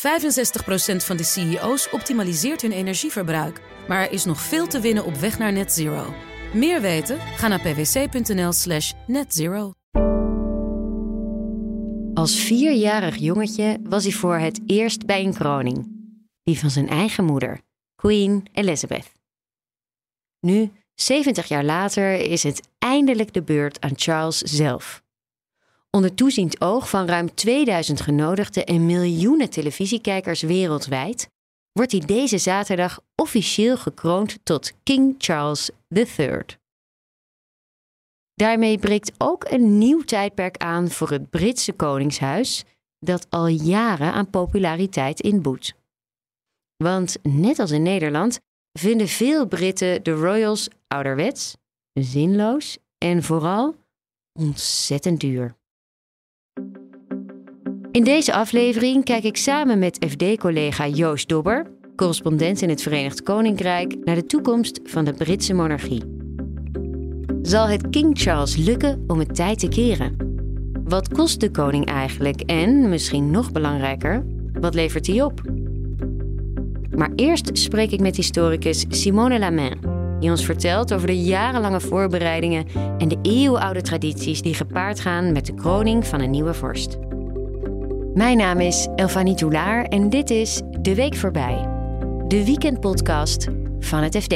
65% van de CEO's optimaliseert hun energieverbruik. Maar er is nog veel te winnen op weg naar net zero. Meer weten? Ga naar pwc.nl/slash netzero. Als vierjarig jongetje was hij voor het eerst bij een kroning. Die van zijn eigen moeder, Queen Elizabeth. Nu, 70 jaar later, is het eindelijk de beurt aan Charles zelf. Onder toeziend oog van ruim 2000 genodigden en miljoenen televisiekijkers wereldwijd wordt hij deze zaterdag officieel gekroond tot King Charles III. Daarmee breekt ook een nieuw tijdperk aan voor het Britse koningshuis, dat al jaren aan populariteit inboet. Want net als in Nederland vinden veel Britten de royals ouderwets, zinloos en vooral ontzettend duur. In deze aflevering kijk ik samen met FD-collega Joost Dobber, correspondent in het Verenigd Koninkrijk, naar de toekomst van de Britse monarchie. Zal het King Charles lukken om het tijd te keren? Wat kost de koning eigenlijk en, misschien nog belangrijker, wat levert hij op? Maar eerst spreek ik met historicus Simone Lamain, die ons vertelt over de jarenlange voorbereidingen en de eeuwenoude tradities die gepaard gaan met de kroning van een nieuwe vorst. Mijn naam is Elfanie Toulaar en dit is De Week Voorbij, de weekendpodcast van het FD.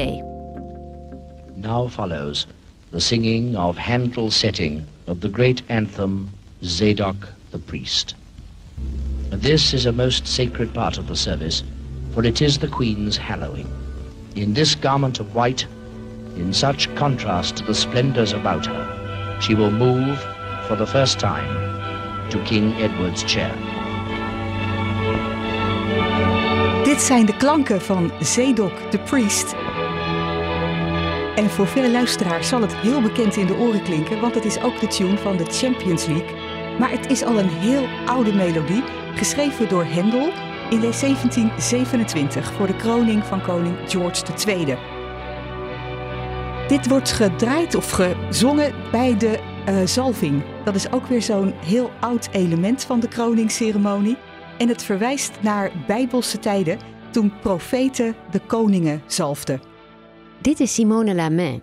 Now follows the singing of Handel's setting of the great anthem Zadok the Priest. This is a most sacred part of the service, for it is the Queen's hallowing. In this garment of white, in such contrast to the splendors about her, she will move for the first time to King Edward's chair. Dit zijn de klanken van Zedok the Priest. En voor veel luisteraars zal het heel bekend in de oren klinken, want het is ook de tune van de Champions League. Maar het is al een heel oude melodie, geschreven door Handel in 1727 voor de kroning van koning George II. Dit wordt gedraaid of gezongen bij de uh, zalving. Dat is ook weer zo'n heel oud element van de kroningsceremonie. En het verwijst naar bijbelse tijden toen profeten de koningen zalfden. Dit is Simone Lamain.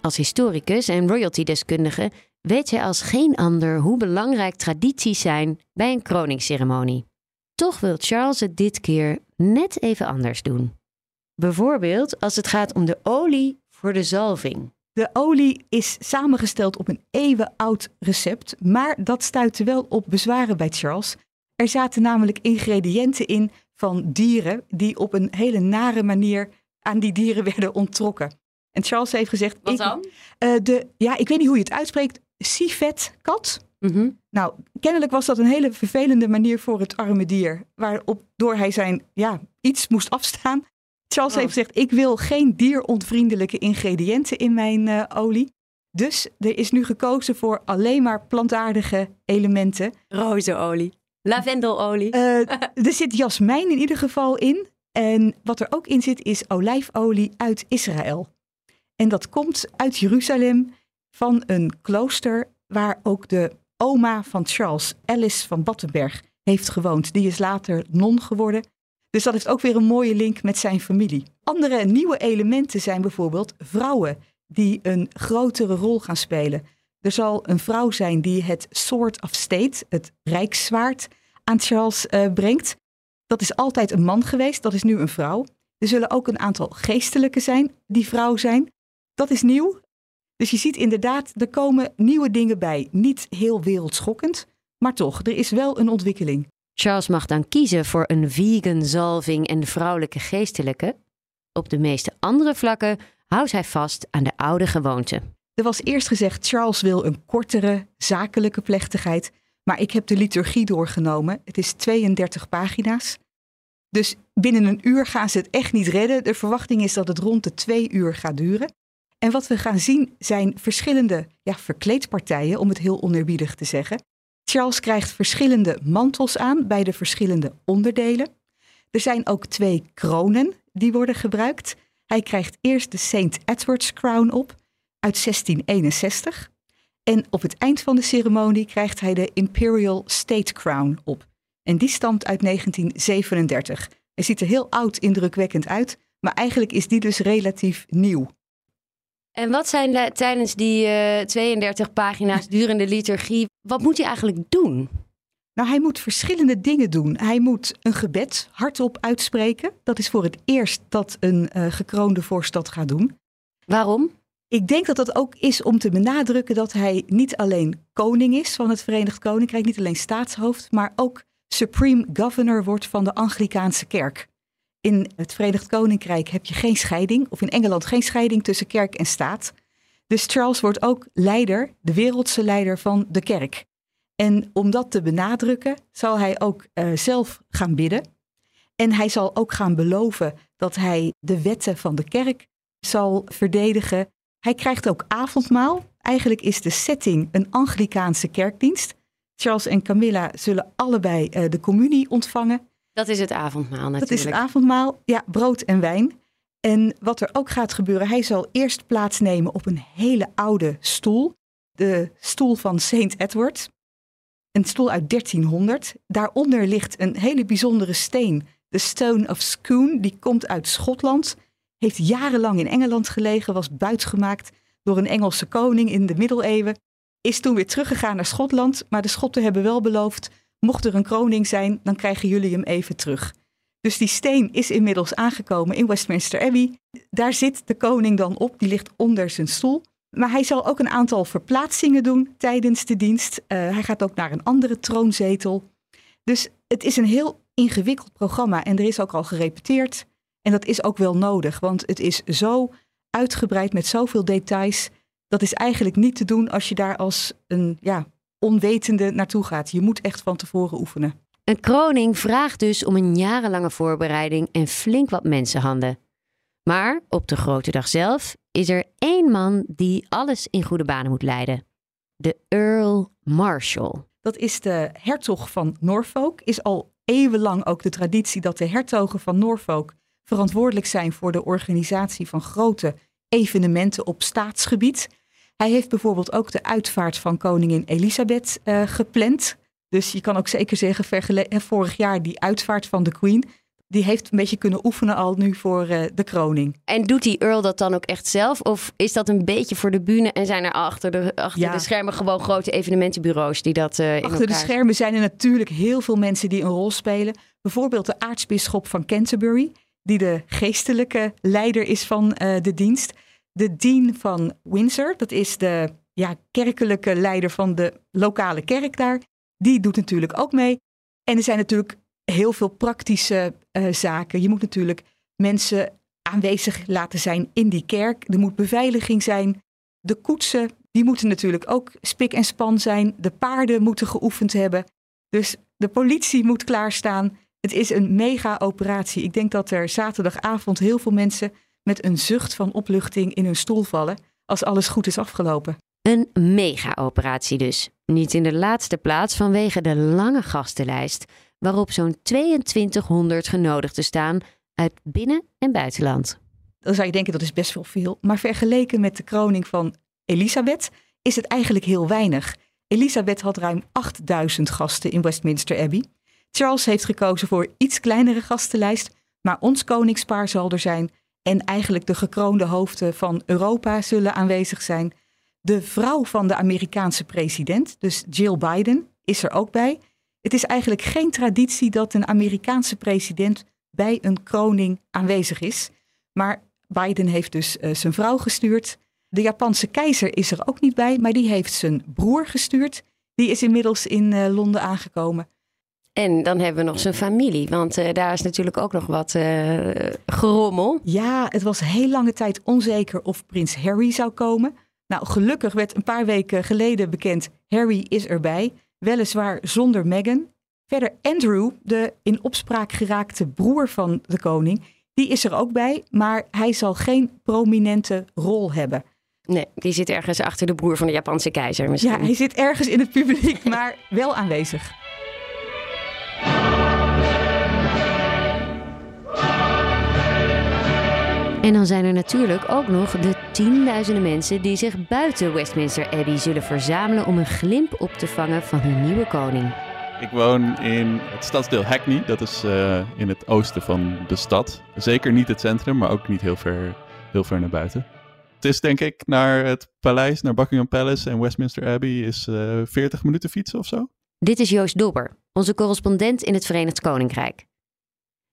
Als historicus en royalty-deskundige weet zij als geen ander hoe belangrijk tradities zijn bij een kroningsceremonie. Toch wil Charles het dit keer net even anders doen. Bijvoorbeeld als het gaat om de olie voor de zalving. De olie is samengesteld op een eeuwenoud recept, maar dat stuitte wel op bezwaren bij Charles. Er zaten namelijk ingrediënten in van dieren die op een hele nare manier aan die dieren werden onttrokken. En Charles heeft gezegd... Wat dan? Uh, de, ja, ik weet niet hoe je het uitspreekt. Civet kat. Mhm. Nou, kennelijk was dat een hele vervelende manier voor het arme dier. Waarop door hij zijn ja, iets moest afstaan. Charles heeft oh. gezegd, ik wil geen dieronvriendelijke ingrediënten in mijn uh, olie. Dus er is nu gekozen voor alleen maar plantaardige elementen. Rozenolie, lavendelolie. Uh, er zit jasmijn in ieder geval in. En wat er ook in zit is olijfolie uit Israël. En dat komt uit Jeruzalem van een klooster waar ook de oma van Charles, Alice van Battenberg, heeft gewoond. Die is later non geworden. Dus dat heeft ook weer een mooie link met zijn familie. Andere nieuwe elementen zijn bijvoorbeeld vrouwen die een grotere rol gaan spelen. Er zal een vrouw zijn die het Sword of State, het Rijkszwaard, aan Charles uh, brengt. Dat is altijd een man geweest, dat is nu een vrouw. Er zullen ook een aantal geestelijke zijn die vrouw zijn. Dat is nieuw. Dus je ziet inderdaad, er komen nieuwe dingen bij. Niet heel wereldschokkend, maar toch, er is wel een ontwikkeling. Charles mag dan kiezen voor een vegan zalving en vrouwelijke geestelijke. Op de meeste andere vlakken houdt hij vast aan de oude gewoonte. Er was eerst gezegd: Charles wil een kortere, zakelijke plechtigheid. Maar ik heb de liturgie doorgenomen. Het is 32 pagina's. Dus binnen een uur gaan ze het echt niet redden. De verwachting is dat het rond de twee uur gaat duren. En wat we gaan zien zijn verschillende ja, verkleedpartijen, om het heel oneerbiedig te zeggen. Charles krijgt verschillende mantels aan bij de verschillende onderdelen. Er zijn ook twee kronen die worden gebruikt. Hij krijgt eerst de St. Edward's Crown op uit 1661. En op het eind van de ceremonie krijgt hij de Imperial State Crown op. En die stamt uit 1937. Hij ziet er heel oud indrukwekkend uit, maar eigenlijk is die dus relatief nieuw. En wat zijn de, tijdens die uh, 32 pagina's durende liturgie, wat moet hij eigenlijk doen? Nou, hij moet verschillende dingen doen. Hij moet een gebed hardop uitspreken. Dat is voor het eerst dat een uh, gekroonde vorst dat gaat doen. Waarom? Ik denk dat dat ook is om te benadrukken dat hij niet alleen koning is van het Verenigd Koninkrijk, niet alleen staatshoofd, maar ook supreme governor wordt van de Anglikaanse kerk. In het Verenigd Koninkrijk heb je geen scheiding, of in Engeland geen scheiding tussen kerk en staat. Dus Charles wordt ook leider, de wereldse leider van de kerk. En om dat te benadrukken, zal hij ook uh, zelf gaan bidden. En hij zal ook gaan beloven dat hij de wetten van de kerk zal verdedigen. Hij krijgt ook avondmaal. Eigenlijk is de setting een Anglikaanse kerkdienst. Charles en Camilla zullen allebei uh, de communie ontvangen. Dat is het avondmaal natuurlijk. Dat is het avondmaal, ja, brood en wijn. En wat er ook gaat gebeuren, hij zal eerst plaatsnemen op een hele oude stoel. De stoel van Saint Edward. Een stoel uit 1300. Daaronder ligt een hele bijzondere steen. De Stone of Scone, die komt uit Schotland. Heeft jarenlang in Engeland gelegen, was buitgemaakt door een Engelse koning in de middeleeuwen. Is toen weer teruggegaan naar Schotland, maar de Schotten hebben wel beloofd Mocht er een kroning zijn, dan krijgen jullie hem even terug. Dus die steen is inmiddels aangekomen in Westminster Abbey. Daar zit de koning dan op, die ligt onder zijn stoel. Maar hij zal ook een aantal verplaatsingen doen tijdens de dienst. Uh, hij gaat ook naar een andere troonzetel. Dus het is een heel ingewikkeld programma en er is ook al gerepeteerd. En dat is ook wel nodig, want het is zo uitgebreid met zoveel details. Dat is eigenlijk niet te doen als je daar als een ja, onwetende naartoe gaat. Je moet echt van tevoren oefenen. Een kroning vraagt dus om een jarenlange voorbereiding en flink wat mensenhanden. Maar op de grote dag zelf is er één man die alles in goede banen moet leiden: de Earl Marshall. Dat is de hertog van Norfolk. Is al eeuwenlang ook de traditie dat de hertogen van Norfolk verantwoordelijk zijn voor de organisatie van grote evenementen op staatsgebied. Hij heeft bijvoorbeeld ook de uitvaart van koningin Elisabeth uh, gepland. Dus je kan ook zeker zeggen, eh, vorig jaar die uitvaart van de Queen, die heeft een beetje kunnen oefenen al nu voor uh, de kroning. En doet die Earl dat dan ook echt zelf? Of is dat een beetje voor de bühne en zijn er achter de, achter ja. de schermen gewoon grote evenementenbureaus die dat uh, Achter de schermen zijn er natuurlijk heel veel mensen die een rol spelen. Bijvoorbeeld de aartsbisschop van Canterbury, die de geestelijke leider is van uh, de dienst de dean van Windsor, dat is de ja, kerkelijke leider van de lokale kerk daar, die doet natuurlijk ook mee. En er zijn natuurlijk heel veel praktische uh, zaken. Je moet natuurlijk mensen aanwezig laten zijn in die kerk. Er moet beveiliging zijn. De koetsen, die moeten natuurlijk ook spik en span zijn. De paarden moeten geoefend hebben. Dus de politie moet klaarstaan. Het is een mega operatie. Ik denk dat er zaterdagavond heel veel mensen met een zucht van opluchting in hun stoel vallen als alles goed is afgelopen. Een mega-operatie dus. Niet in de laatste plaats vanwege de lange gastenlijst, waarop zo'n 2200 genodigden staan uit binnen- en buitenland. Dan zou je denken dat is best wel veel, maar vergeleken met de kroning van Elisabeth is het eigenlijk heel weinig. Elisabeth had ruim 8000 gasten in Westminster Abbey. Charles heeft gekozen voor iets kleinere gastenlijst, maar ons koningspaar zal er zijn en eigenlijk de gekroonde hoofden van Europa zullen aanwezig zijn. De vrouw van de Amerikaanse president, dus Jill Biden, is er ook bij. Het is eigenlijk geen traditie dat een Amerikaanse president bij een kroning aanwezig is. Maar Biden heeft dus uh, zijn vrouw gestuurd. De Japanse keizer is er ook niet bij, maar die heeft zijn broer gestuurd. Die is inmiddels in uh, Londen aangekomen. En dan hebben we nog zijn familie, want uh, daar is natuurlijk ook nog wat uh, gerommel. Ja, het was heel lange tijd onzeker of prins Harry zou komen. Nou, gelukkig werd een paar weken geleden bekend, Harry is erbij. Weliswaar zonder Meghan. Verder Andrew, de in opspraak geraakte broer van de koning, die is er ook bij, maar hij zal geen prominente rol hebben. Nee, die zit ergens achter de broer van de Japanse keizer misschien. Ja, hij zit ergens in het publiek, maar wel aanwezig. En dan zijn er natuurlijk ook nog de tienduizenden mensen die zich buiten Westminster Abbey zullen verzamelen om een glimp op te vangen van hun nieuwe koning. Ik woon in het stadsdeel Hackney. Dat is uh, in het oosten van de stad. Zeker niet het centrum, maar ook niet heel ver, heel ver naar buiten. Het is denk ik naar het paleis, naar Buckingham Palace en Westminster Abbey, is uh, eh, 40 minuten fietsen of zo. Dit is Joost Dobber, onze correspondent in het Verenigd Koninkrijk.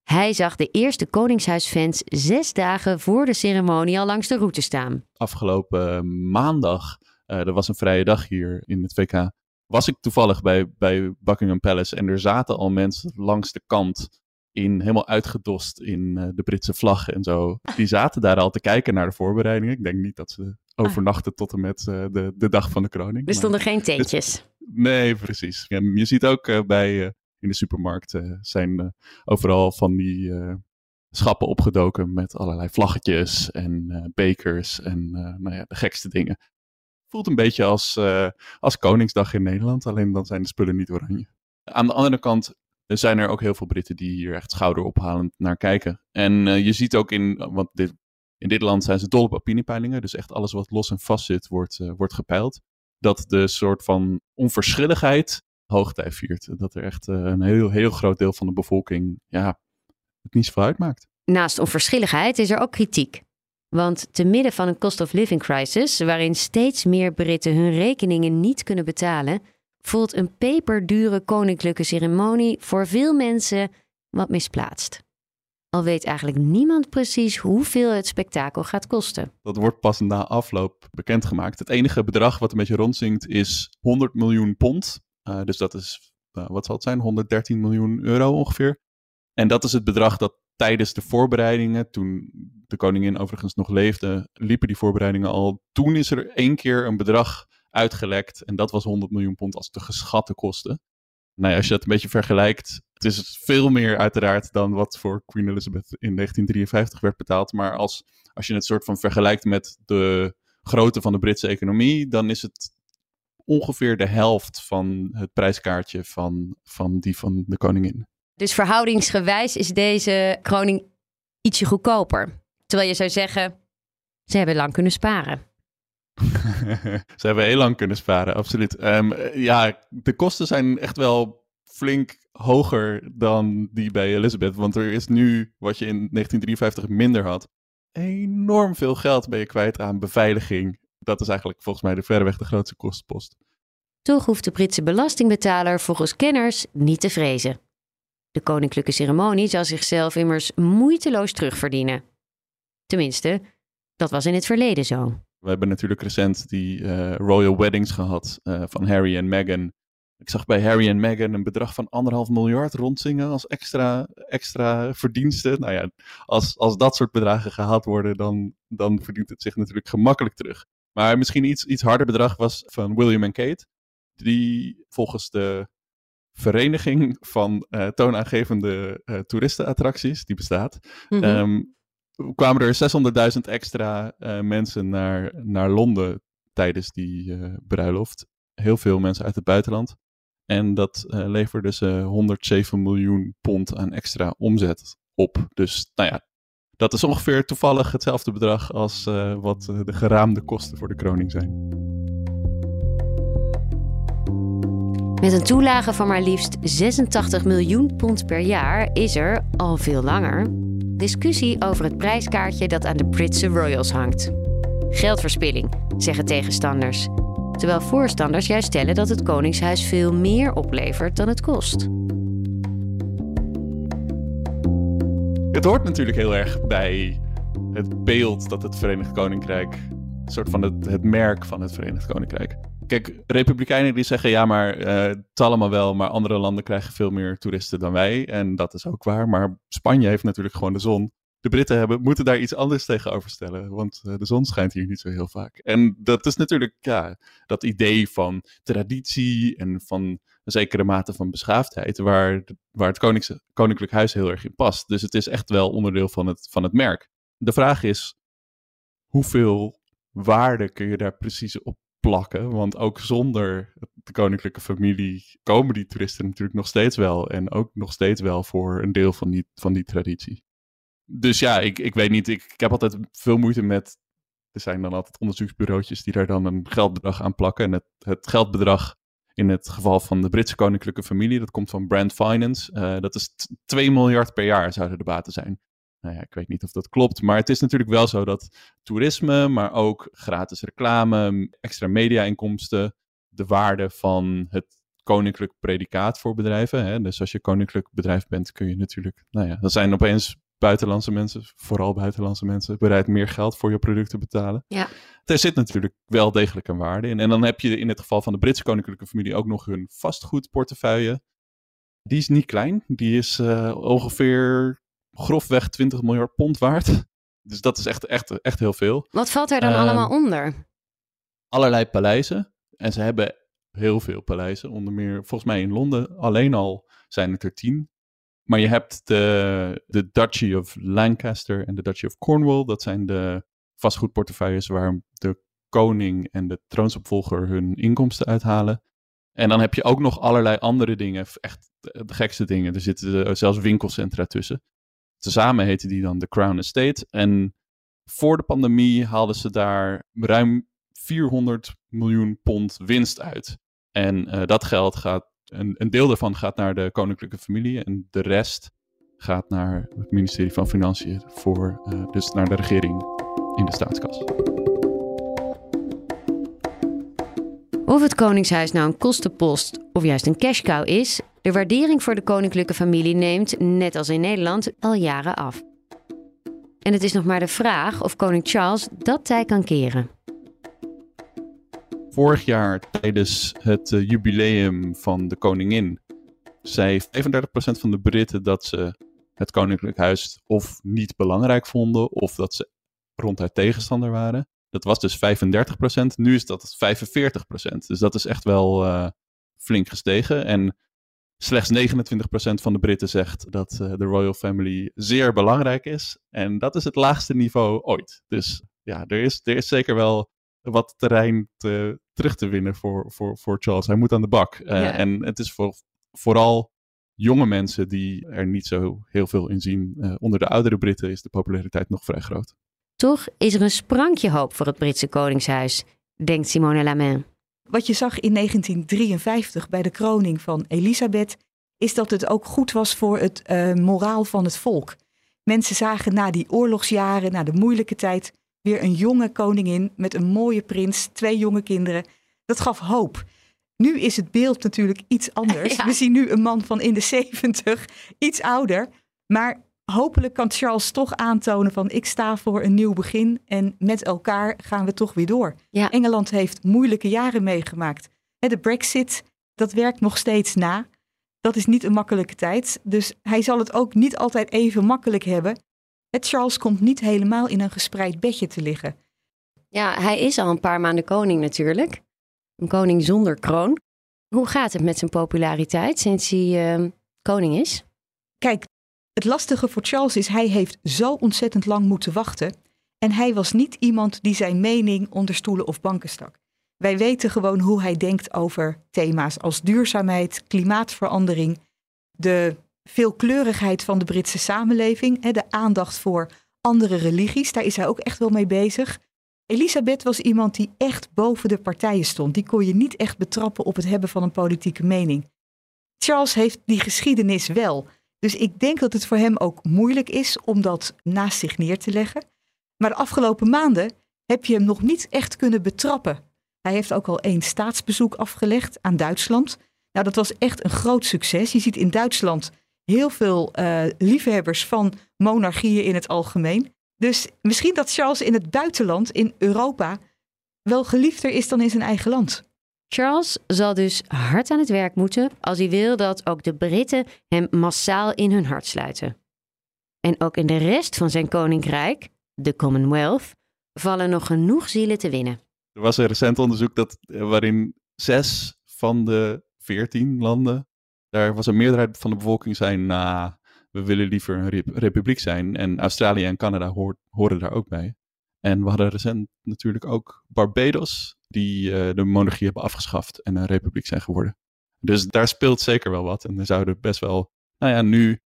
Hij zag de eerste Koningshuisfans zes dagen voor de ceremonie al langs de route staan. Afgelopen maandag, uh, er was een vrije dag hier in het VK, was ik toevallig bij, bij Buckingham Palace en er zaten al mensen langs de kant in helemaal uitgedost in uh, de Britse vlag en zo. Die zaten daar al te kijken naar de voorbereidingen. Ik denk niet dat ze overnachten tot en met uh, de, de dag van de kroning. Er stonden geen tentjes. nee, precies. En je ziet ook uh, bij in de supermarkt zijn overal van die schappen opgedoken met allerlei vlaggetjes en bekers en nou ja, de gekste dingen. Voelt een beetje als, als Koningsdag in Nederland, alleen dan zijn de spullen niet oranje. Aan de andere kant zijn er ook heel veel Britten die hier echt schouderophalend naar kijken. En je ziet ook in, want dit, in dit land zijn ze dol op opiniepeilingen, dus echt alles wat los en vast zit wordt, uh, wordt gepeild. Dat de soort van onverschilligheid hoogtij viert. Dat er echt een heel, heel groot deel van de bevolking ja, het niet zoveel uitmaakt. Naast onverschilligheid is er ook kritiek. Want te midden van een cost of living crisis, waarin steeds meer Britten hun rekeningen niet kunnen betalen, voelt een peperdure koninklijke ceremonie voor veel mensen wat misplaatst. Al weet eigenlijk niemand precies hoeveel het spektakel gaat kosten. Dat wordt pas na afloop bekendgemaakt. Het enige bedrag wat een beetje rondzinkt is 100 miljoen pond. Uh, dus dat is, uh, wat zal het zijn, 113 miljoen euro ongeveer. En dat is het bedrag dat tijdens de voorbereidingen, toen de koningin overigens nog leefde, liepen die voorbereidingen al. Toen is er één keer een bedrag uitgelekt en dat was 100 miljoen pond als de geschatte kosten. Nou ja, als je dat een beetje vergelijkt, het is veel meer uiteraard dan wat voor Queen Elizabeth in 1953 werd betaald. Maar als, als je het soort van vergelijkt met de grootte van de Britse economie, dan is het ongeveer de helft van het prijskaartje van, van die van de koningin. Dus verhoudingsgewijs is deze kroning ietsje goedkoper. Terwijl je zou zeggen, ze hebben lang kunnen sparen. ze hebben heel lang kunnen sparen, absoluut. Um, ja, de kosten zijn echt wel flink hoger dan die bij Elizabeth. Want er is nu, wat je in 1953 minder had, enorm veel geld ben je kwijt aan beveiliging. Dat is eigenlijk volgens mij de verreweg de grootste kostenpost. Toch hoeft de Britse belastingbetaler volgens kenners niet te vrezen. De koninklijke ceremonie zal zichzelf immers moeiteloos terugverdienen. Tenminste, dat was in het verleden zo. We hebben natuurlijk recent die uh, royal weddings gehad uh, van Harry en Meghan. Ik zag bij Harry en Meghan een bedrag van anderhalf miljard rondzingen als extra, extra verdiensten. Nou ja, als, als dat soort bedragen gehaald worden, dan, dan verdient het zich natuurlijk gemakkelijk terug. Maar misschien iets, iets harder bedrag was van William en Kate. Die volgens de vereniging van uh, toonaangevende uh, toeristenattracties, die bestaat, mm -hmm. um, kwamen er 600.000 extra uh, mensen naar, naar Londen tijdens die bruiloft. Heel veel mensen uit het buitenland. En dat leverde ze 107 miljoen pond aan extra omzet op. Dus nou ja, dat is ongeveer toevallig hetzelfde bedrag als wat de geraamde kosten voor de kroning zijn. Met een toelage van maar liefst 86 miljoen pond per jaar is er, al veel langer, discussie over het prijskaartje dat aan de Britse Royals hangt. Geldverspilling, zeggen tegenstanders. Terwijl voorstanders juist stellen dat het Koningshuis veel meer oplevert dan het kost. Het hoort natuurlijk heel erg bij het beeld dat het Verenigd Koninkrijk, een soort van het, het merk van het Verenigd Koninkrijk Kijk, republikeinen die zeggen ja, maar uh, het allemaal wel, maar andere landen krijgen veel meer toeristen dan wij. En dat is ook waar. Maar Spanje heeft natuurlijk gewoon de zon. De Britten hebben, moeten daar iets anders tegenover stellen, want uh, de zon schijnt hier niet zo heel vaak. En dat is natuurlijk ja, dat idee van traditie en van zekere mate van beschaafdheid, waar, waar het Koninkse, Koninklijk Huis heel erg in past. Dus het is echt wel onderdeel van het, van het merk. De vraag is, hoeveel waarde kun je daar precies op plakken. Want ook zonder de koninklijke familie komen die toeristen natuurlijk nog steeds wel. En ook nog steeds wel voor een deel van die, van die traditie. Dus ja, ik, ik weet niet. Ik, ik heb altijd veel moeite met. Er zijn dan altijd onderzoeksbureautjes die daar dan een geldbedrag aan plakken. En het, het geldbedrag In het geval van de Britse koninklijke familie, dat komt van Brand Finance. Uh, dat is 2 miljard per jaar zouden de baten zijn. Nou ja, ik weet niet of dat klopt, maar het is natuurlijk wel zo dat toerisme, maar ook gratis reclame, extra media-inkomsten, de waarde van het koninklijk predicaat voor bedrijven. Hè? Dus als je koninklijk bedrijf bent, kun je natuurlijk, nou ja, dan zijn opeens buitenlandse mensen, vooral buitenlandse mensen, bereid meer geld voor je product te betalen. Ja. Er zit natuurlijk wel degelijk een waarde in. En dan heb je in het geval van de Britse koninklijke familie ook nog hun vastgoedportefeuille. Die is niet klein. Die is uh, ongeveer grofweg 20 miljard pond waard. Dus dat is echt, echt, echt heel veel. Wat valt er dan uh, allemaal onder? Allerlei paleizen. En ze hebben heel veel paleizen. Onder meer, volgens mij in Londen alleen al zijn het er tien. Maar je hebt de, de Duchy of Lancaster en de Duchy of Cornwall. Dat zijn de vastgoedportefeuilles waar de koning en de troonsopvolger hun inkomsten uithalen. En dan heb je ook nog allerlei andere dingen, echt de gekste dingen. Er zitten zelfs winkelcentra tussen. Tezamen heten die dan de Crown Estate. En voor de pandemie haalden ze daar ruim 400 miljoen pond winst uit. En uh, dat geld gaat, een, deel daarvan gaat naar de koninklijke familie en de rest gaat naar het ministerie van Financiën, voor, uh, dus naar de regering in de staatskas. Of het Koningshuis nou een kostenpost of juist een cashcow is, de waardering voor de koninklijke familie neemt, net als in Nederland, al jaren af. En het is nog maar de vraag of koning Charles dat tij kan keren. Vorig jaar tijdens het uh, jubileum van de koningin zei 35% van de Britten dat ze het koninklijk huis of niet belangrijk vonden of dat ze ronduit tegenstander waren. Dat was dus 35%, nu is dat 45%. Dus dat is echt wel uh, flink gestegen. En slechts 29% van de Britten zegt dat uh, de royal family zeer belangrijk is. En dat is het laagste niveau ooit. Dus ja, er is, er is zeker wel wat terrein te, terug te winnen voor, voor, voor Charles. Hij moet aan de bak. Uh, ja. En het is voor, vooral jonge mensen die er niet zo heel veel in zien. Uh, onder de oudere Britten is de populariteit nog vrij groot. Toch is er een sprankje hoop voor het Britse Koningshuis, denkt Simone Lamain. Wat je zag in 1953 bij de kroning van Elisabeth, is dat het ook goed was voor het uh, moraal van het volk. Mensen zagen na die oorlogsjaren, na de moeilijke tijd, weer een jonge koningin met een mooie prins, twee jonge kinderen. Dat gaf hoop. Nu is het beeld natuurlijk iets anders. Ja. We zien nu een man van in de zeventig, iets ouder. Maar hopelijk kan Charles toch aantonen van ik sta voor een nieuw begin en met elkaar gaan we toch weer door. Ja. Engeland heeft moeilijke jaren meegemaakt. De brexit, dat werkt nog steeds na. Dat is niet een makkelijke tijd. Dus hij zal het ook niet altijd even makkelijk hebben. Het Charles komt niet helemaal in een gespreid bedje te liggen. Ja, hij is al een paar maanden koning natuurlijk. Een koning zonder kroon. Hoe gaat het met zijn populariteit sinds hij uh, koning is? Kijk, het lastige voor Charles is, hij heeft zo ontzettend lang moeten wachten. En hij was niet iemand die zijn mening onder stoelen of banken stak. Wij weten gewoon hoe hij denkt over thema's als duurzaamheid, klimaatverandering, de veelkleurigheid van de Britse samenleving, de aandacht voor andere religies. Daar is hij ook echt wel mee bezig. Elisabeth was iemand die echt boven de partijen stond. Die kon je niet echt betrappen op het hebben van een politieke mening. Charles heeft die geschiedenis wel. Dus ik denk dat het voor hem ook moeilijk is om dat naast zich neer te leggen. Maar de afgelopen maanden heb je hem nog niet echt kunnen betrappen. Hij heeft ook al één staatsbezoek afgelegd aan Duitsland. Nou, dat was echt een groot succes. Je ziet in Duitsland heel veel uh, liefhebbers van monarchieën in het algemeen. Dus misschien dat Charles in het buitenland, in Europa, wel geliefder is dan in zijn eigen land. Charles zal dus hard aan het werk moeten als hij wil dat ook de Britten hem massaal in hun hart sluiten. En ook in de rest van zijn koninkrijk, de Commonwealth, vallen nog genoeg zielen te winnen. Er was een recent onderzoek dat, waarin zes van de veertien landen, daar was een meerderheid van de bevolking zijn, nou, we willen liever een rep republiek zijn. En Australië en Canada hoort, horen daar ook bij. En we hadden recent natuurlijk ook Barbados, die uh, de monarchie hebben afgeschaft en een republiek zijn geworden. Dus daar speelt zeker wel wat. En er zouden best wel, nou ja, nu.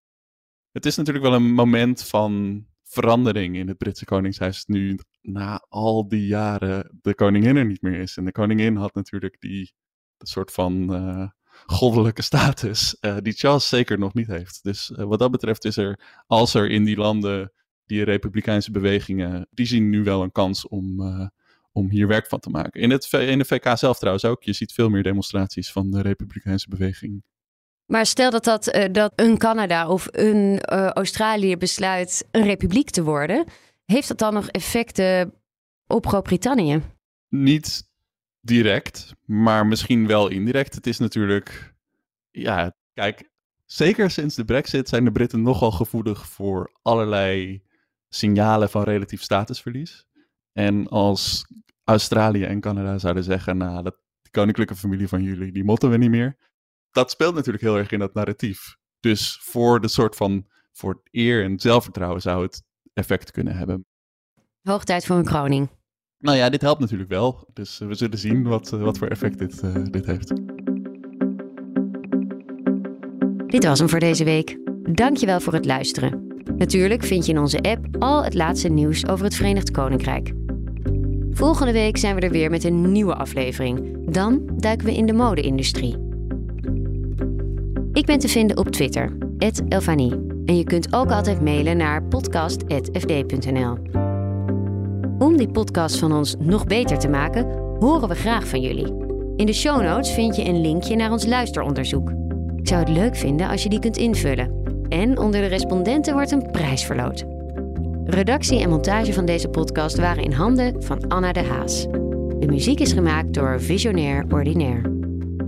Het is natuurlijk wel een moment van verandering in het Britse Koningshuis. Nu na al die jaren de koningin er niet meer is. En de koningin had natuurlijk die soort van uh, goddelijke status uh, die Charles zeker nog niet heeft. Dus uh, wat dat betreft is er, als er in die landen die republikeinse bewegingen, die zien nu wel een kans om, om hier werk van te maken. In, het, in de VK zelf trouwens ook. Je ziet veel meer demonstraties van de republikeinse beweging. Maar stel dat, dat, dat een Canada of een Australië besluit een republiek te worden, heeft dat dan nog effecten op Groot-Brittannië? Niet direct, maar misschien wel indirect. Het is natuurlijk, ja, kijk, zeker sinds de Brexit zijn de Britten nogal gevoelig voor allerlei signalen van relatief statusverlies. En als Australië en Canada zouden zeggen, nou, dat, koninklijke familie van jullie, die motten we niet meer. Dat speelt natuurlijk heel erg in dat narratief. Dus voor de soort van, voor eer en zelfvertrouwen zou het effect kunnen hebben. Hoog tijd voor een kroning. Nou ja, dit helpt natuurlijk wel. Dus eh, we zullen zien wat, eh, wat voor effect dit, uh, dit heeft. Dit was hem voor deze week. Dankjewel voor het luisteren. Natuurlijk vind je in onze app al het laatste nieuws over het Verenigd Koninkrijk. Volgende week zijn we er weer met een nieuwe aflevering. Dan duiken we in de mode-industrie. Ik ben te vinden op Twitter, Elfanie. En je kunt ook altijd mailen naar podcast.fd.nl. Om die podcast van ons nog beter te maken, horen we graag van jullie. In de show notes vind je een linkje naar ons luisteronderzoek. Ik zou het leuk vinden als je die kunt invullen. En onder de respondenten wordt een prijs verloot. Redactie en montage van deze podcast waren in handen van Anna de Haas. De muziek is gemaakt door Visionair Ordinaire.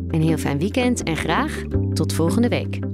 Een heel fijn weekend en graag tot volgende week.